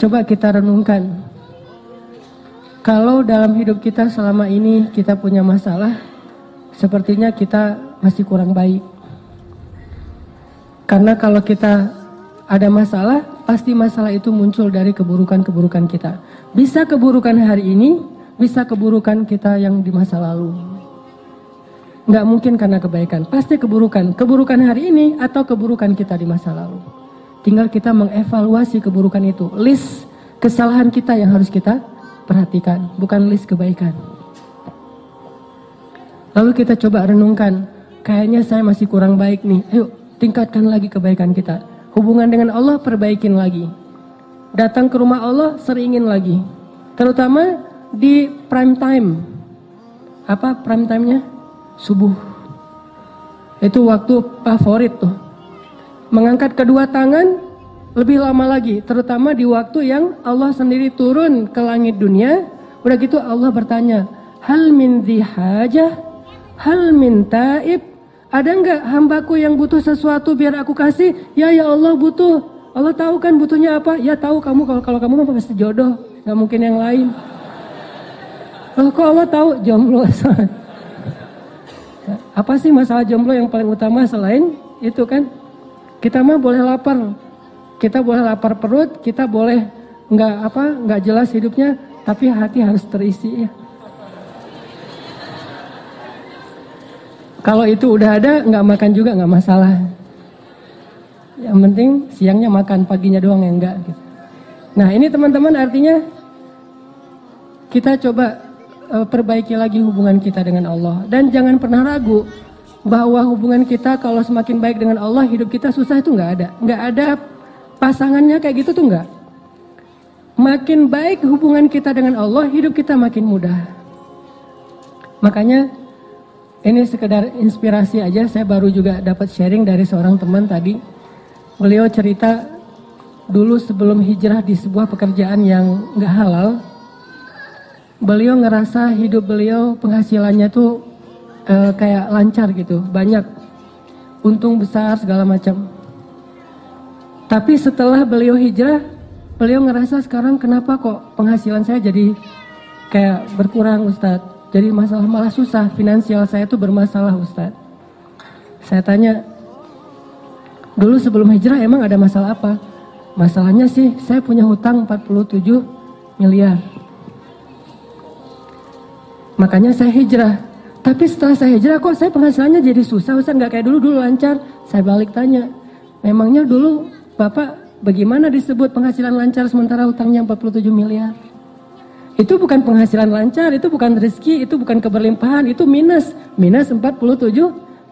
Coba kita renungkan. Kalau dalam hidup kita selama ini kita punya masalah, sepertinya kita masih kurang baik. Karena kalau kita ada masalah, pasti masalah itu muncul dari keburukan-keburukan kita. Bisa keburukan hari ini, bisa keburukan kita yang di masa lalu. Nggak mungkin karena kebaikan, pasti keburukan. Keburukan hari ini atau keburukan kita di masa lalu. Tinggal kita mengevaluasi keburukan itu. List kesalahan kita yang harus kita perhatikan, bukan list kebaikan. Lalu kita coba renungkan, kayaknya saya masih kurang baik nih. Ayo tingkatkan lagi kebaikan kita. Hubungan dengan Allah perbaikin lagi. Datang ke rumah Allah seringin lagi. Terutama di prime time. Apa prime time-nya? Subuh. Itu waktu favorit tuh mengangkat kedua tangan lebih lama lagi, terutama di waktu yang Allah sendiri turun ke langit dunia. Udah gitu Allah bertanya, hal min hajah, hal min taib, ada nggak hambaku yang butuh sesuatu biar aku kasih? Ya ya Allah butuh. Allah tahu kan butuhnya apa? Ya tahu kamu kalau kalau kamu mah pasti jodoh, nggak mungkin yang lain. Oh, kok Allah tahu jomblo? apa sih masalah jomblo yang paling utama selain itu kan? Kita mah boleh lapar, kita boleh lapar perut, kita boleh nggak apa nggak jelas hidupnya, tapi hati harus terisi ya. Kalau itu udah ada nggak makan juga nggak masalah. Yang penting siangnya makan, paginya doang yang enggak. Gitu. Nah ini teman-teman artinya kita coba perbaiki lagi hubungan kita dengan Allah. Dan jangan pernah ragu bahwa hubungan kita kalau semakin baik dengan Allah hidup kita susah itu nggak ada. Nggak ada pasangannya kayak gitu tuh nggak. Makin baik hubungan kita dengan Allah hidup kita makin mudah. Makanya ini sekedar inspirasi aja. Saya baru juga dapat sharing dari seorang teman tadi. Beliau cerita dulu sebelum hijrah di sebuah pekerjaan yang nggak halal beliau ngerasa hidup beliau penghasilannya tuh uh, kayak lancar gitu, banyak untung besar segala macam. Tapi setelah beliau hijrah, beliau ngerasa sekarang kenapa kok penghasilan saya jadi kayak berkurang Ustadz. Jadi masalah malah susah, finansial saya tuh bermasalah Ustadz. Saya tanya, dulu sebelum hijrah emang ada masalah apa? Masalahnya sih saya punya hutang 47 miliar. Makanya saya hijrah. Tapi setelah saya hijrah kok saya penghasilannya jadi susah, Ustaz nggak kayak dulu dulu lancar. Saya balik tanya, memangnya dulu Bapak bagaimana disebut penghasilan lancar sementara utangnya 47 miliar? Itu bukan penghasilan lancar, itu bukan rezeki, itu bukan keberlimpahan, itu minus. Minus 47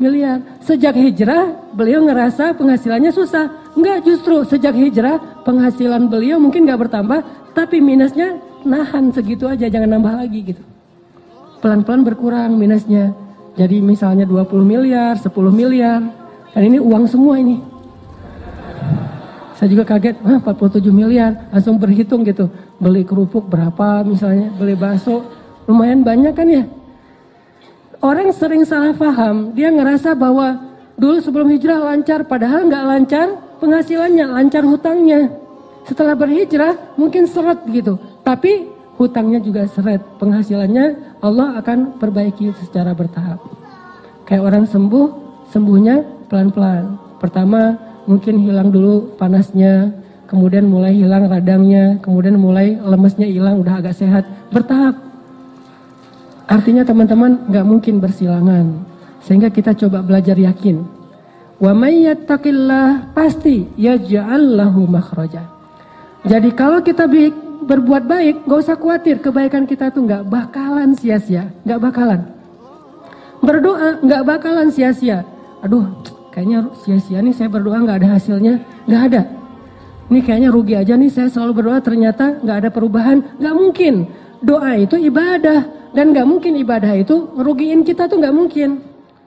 miliar. Sejak hijrah beliau ngerasa penghasilannya susah. Enggak justru sejak hijrah penghasilan beliau mungkin nggak bertambah, tapi minusnya nahan segitu aja, jangan nambah lagi gitu pelan-pelan berkurang minusnya. Jadi misalnya 20 miliar, 10 miliar. Dan ini uang semua ini. Saya juga kaget, ah 47 miliar. Langsung berhitung gitu. Beli kerupuk berapa misalnya, beli bakso. Lumayan banyak kan ya. Orang sering salah paham. Dia ngerasa bahwa dulu sebelum hijrah lancar. Padahal nggak lancar penghasilannya, lancar hutangnya. Setelah berhijrah mungkin seret gitu. Tapi hutangnya juga seret. Penghasilannya Allah akan perbaiki secara bertahap. Kayak orang sembuh, sembuhnya pelan-pelan. Pertama mungkin hilang dulu panasnya, kemudian mulai hilang radangnya, kemudian mulai lemesnya hilang, udah agak sehat. Bertahap. Artinya teman-teman nggak mungkin bersilangan. Sehingga kita coba belajar yakin. Wa mayyattaqillah pasti yaj'al lahu makhraja. Jadi kalau kita berbuat baik, gak usah khawatir kebaikan kita tuh gak bakalan sia-sia, gak bakalan. Berdoa gak bakalan sia-sia. Aduh, kayaknya sia-sia nih saya berdoa gak ada hasilnya, gak ada. Ini kayaknya rugi aja nih saya selalu berdoa ternyata gak ada perubahan, gak mungkin. Doa itu ibadah dan gak mungkin ibadah itu ngerugiin kita tuh gak mungkin.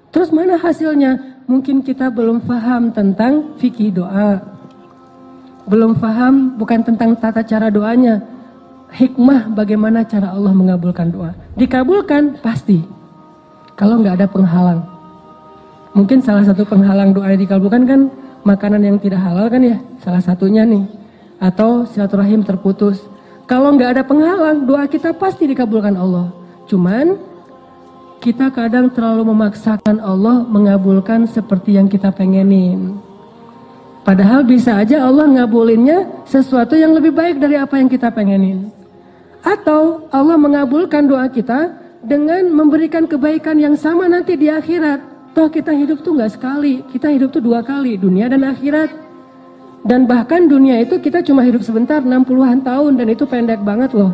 Terus mana hasilnya? Mungkin kita belum paham tentang fikih doa belum paham bukan tentang tata cara doanya, hikmah bagaimana cara Allah mengabulkan doa. Dikabulkan pasti. Kalau nggak ada penghalang. Mungkin salah satu penghalang doa yang dikabulkan kan makanan yang tidak halal kan ya, salah satunya nih. Atau silaturahim terputus. Kalau nggak ada penghalang, doa kita pasti dikabulkan Allah. Cuman kita kadang terlalu memaksakan Allah mengabulkan seperti yang kita pengenin. Padahal bisa aja Allah ngabulinnya sesuatu yang lebih baik dari apa yang kita pengenin. Atau Allah mengabulkan doa kita dengan memberikan kebaikan yang sama nanti di akhirat. Toh kita hidup tuh nggak sekali, kita hidup tuh dua kali, dunia dan akhirat. Dan bahkan dunia itu kita cuma hidup sebentar 60-an tahun dan itu pendek banget loh.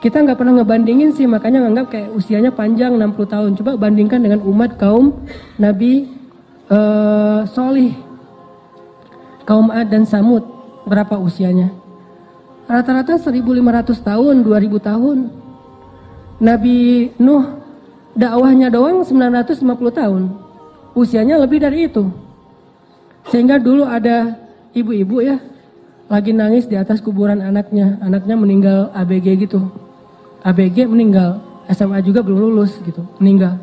Kita nggak pernah ngebandingin sih makanya nganggap kayak usianya panjang 60 tahun. Coba bandingkan dengan umat kaum Nabi uh, Solih. Kaum Ad dan Samud berapa usianya? Rata-rata 1500 tahun, 2000 tahun. Nabi Nuh dakwahnya doang 950 tahun. Usianya lebih dari itu. Sehingga dulu ada ibu-ibu ya lagi nangis di atas kuburan anaknya. Anaknya meninggal ABG gitu. ABG meninggal. SMA juga belum lulus gitu. Meninggal.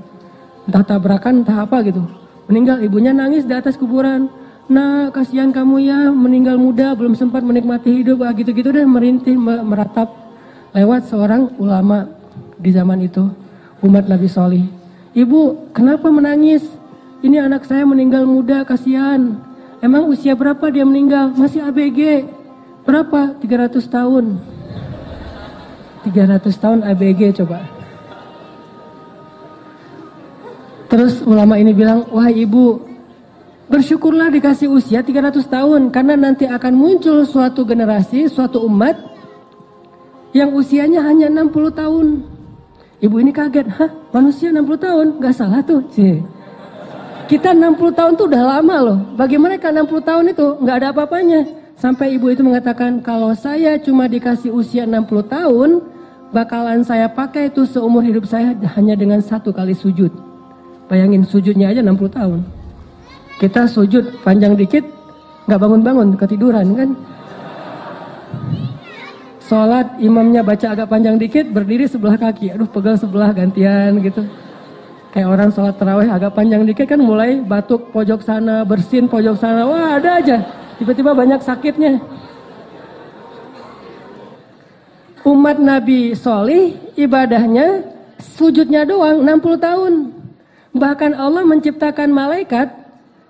Entah tabrakan, entah apa gitu. Meninggal. Ibunya nangis di atas kuburan. Nah, kasihan kamu ya, meninggal muda, belum sempat menikmati hidup. Ah, gitu-gitu deh merintih, meratap lewat seorang ulama di zaman itu. Umat Nabi Solih. Ibu, kenapa menangis? Ini anak saya meninggal muda, kasihan Emang usia berapa dia meninggal? Masih ABG. Berapa? 300 tahun. 300 tahun ABG coba. Terus ulama ini bilang, wah ibu, bersyukurlah dikasih usia 300 tahun. Karena nanti akan muncul suatu generasi, suatu umat yang usianya hanya 60 tahun. Ibu ini kaget, hah manusia 60 tahun? Gak salah tuh. Cih. Kita 60 tahun tuh udah lama loh. Bagi mereka 60 tahun itu nggak ada apa-apanya. Sampai ibu itu mengatakan kalau saya cuma dikasih usia 60 tahun, bakalan saya pakai itu seumur hidup saya hanya dengan satu kali sujud. Bayangin sujudnya aja 60 tahun. Kita sujud panjang dikit, nggak bangun-bangun, ketiduran kan. Sholat imamnya baca agak panjang dikit, berdiri sebelah kaki. Aduh pegel sebelah gantian gitu. Kayak orang sholat terawih agak panjang dikit kan mulai batuk pojok sana, bersin pojok sana. Wah ada aja. Tiba-tiba banyak sakitnya. Umat Nabi Solih ibadahnya sujudnya doang 60 tahun. Bahkan Allah menciptakan malaikat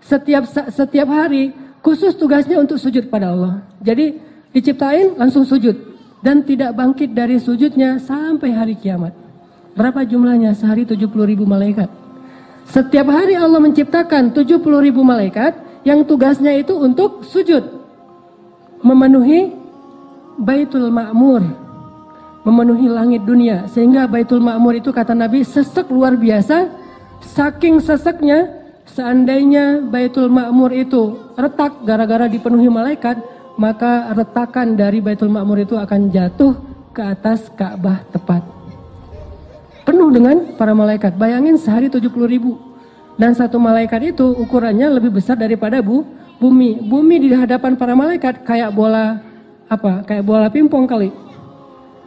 setiap setiap hari khusus tugasnya untuk sujud pada Allah. Jadi diciptain langsung sujud dan tidak bangkit dari sujudnya sampai hari kiamat. Berapa jumlahnya? Sehari 70 ribu malaikat. Setiap hari Allah menciptakan 70 ribu malaikat yang tugasnya itu untuk sujud. Memenuhi Baitul Ma'mur. Memenuhi langit dunia. Sehingga Baitul Ma'mur itu kata Nabi sesek luar biasa. Saking seseknya seandainya Baitul Ma'mur itu retak gara-gara dipenuhi malaikat. Maka retakan dari Baitul Ma'mur itu akan jatuh ke atas Ka'bah tepat penuh dengan para malaikat. Bayangin sehari 70 ribu. Dan satu malaikat itu ukurannya lebih besar daripada bu, bumi. Bumi di hadapan para malaikat kayak bola apa? Kayak bola pingpong kali.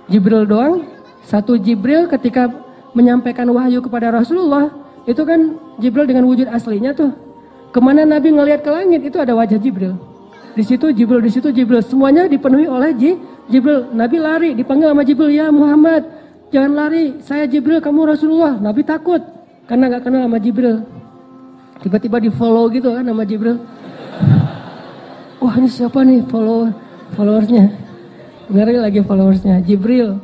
Jibril doang. Satu Jibril ketika menyampaikan wahyu kepada Rasulullah itu kan Jibril dengan wujud aslinya tuh. Ke mana Nabi ngelihat ke langit itu ada wajah Jibril. Di situ Jibril, di situ Jibril. Semuanya dipenuhi oleh Jibril. Nabi lari dipanggil sama Jibril ya Muhammad jangan lari, saya Jibril, kamu Rasulullah. Nabi takut karena gak kenal sama Jibril. Tiba-tiba di follow gitu kan sama Jibril. Wah ini siapa nih follower followersnya? Ngeri lagi followersnya. Jibril.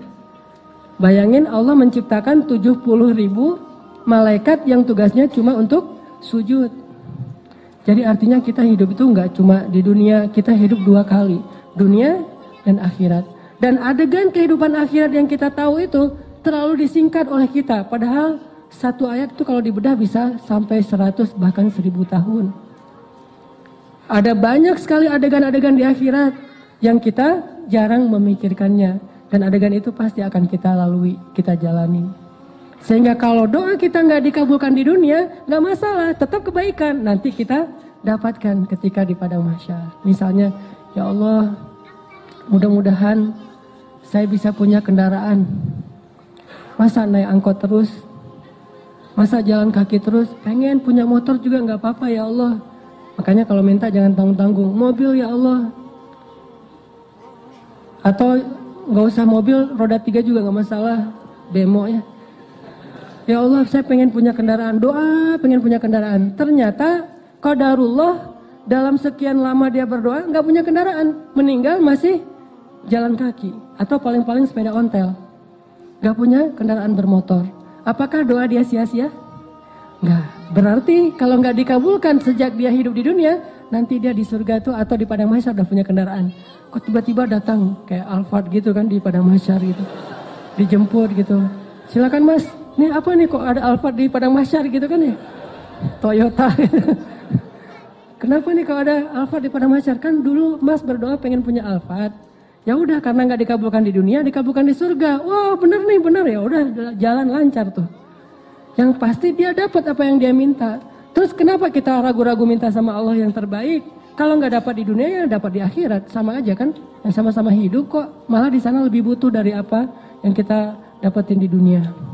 Bayangin Allah menciptakan 70 ribu malaikat yang tugasnya cuma untuk sujud. Jadi artinya kita hidup itu nggak cuma di dunia, kita hidup dua kali. Dunia dan akhirat. Dan adegan kehidupan akhirat yang kita tahu itu terlalu disingkat oleh kita. Padahal satu ayat itu kalau dibedah bisa sampai 100 bahkan 1000 tahun. Ada banyak sekali adegan-adegan di akhirat yang kita jarang memikirkannya. Dan adegan itu pasti akan kita lalui, kita jalani. Sehingga kalau doa kita nggak dikabulkan di dunia, nggak masalah, tetap kebaikan. Nanti kita dapatkan ketika di padang mahsyar. Misalnya, ya Allah, mudah-mudahan saya bisa punya kendaraan. Masa naik angkot terus? Masa jalan kaki terus, pengen punya motor juga nggak apa-apa ya Allah. Makanya kalau minta jangan tanggung-tanggung. Mobil ya Allah. Atau nggak usah mobil, roda tiga juga nggak masalah. Bemo ya. Ya Allah saya pengen punya kendaraan. Doa pengen punya kendaraan. Ternyata qadarullah dalam sekian lama dia berdoa nggak punya kendaraan. Meninggal masih jalan kaki. Atau paling-paling sepeda ontel. Nggak punya kendaraan bermotor. Apakah doa dia sia-sia? Enggak. Berarti kalau nggak dikabulkan sejak dia hidup di dunia, nanti dia di surga itu atau di padang mahsyar udah punya kendaraan. Kok tiba-tiba datang kayak Alphard gitu kan di padang mahsyar gitu. Dijemput gitu. Silakan Mas, ini apa nih kok ada Alphard di padang mahsyar gitu kan ya? Toyota Kenapa nih kalau ada Alphard di padang mahsyar? Kan dulu Mas berdoa pengen punya Alphard. Ya udah karena nggak dikabulkan di dunia, dikabulkan di surga. Wah, bener nih, bener ya. Udah jalan lancar tuh. Yang pasti dia dapat apa yang dia minta. Terus kenapa kita ragu-ragu minta sama Allah yang terbaik? Kalau nggak dapat di dunia ya dapat di akhirat sama aja kan? Yang sama-sama hidup kok malah di sana lebih butuh dari apa yang kita dapetin di dunia.